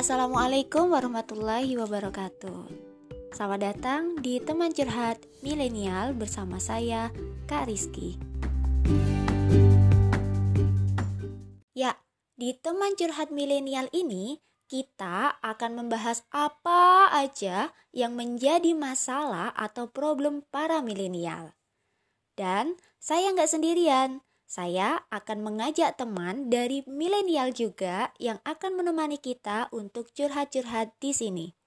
Assalamualaikum warahmatullahi wabarakatuh. Selamat datang di teman curhat milenial bersama saya, Kak Rizky. Ya, di teman curhat milenial ini kita akan membahas apa aja yang menjadi masalah atau problem para milenial. Dan saya nggak sendirian, saya akan mengajak teman dari milenial juga yang akan menemani kita untuk curhat-curhat di sini.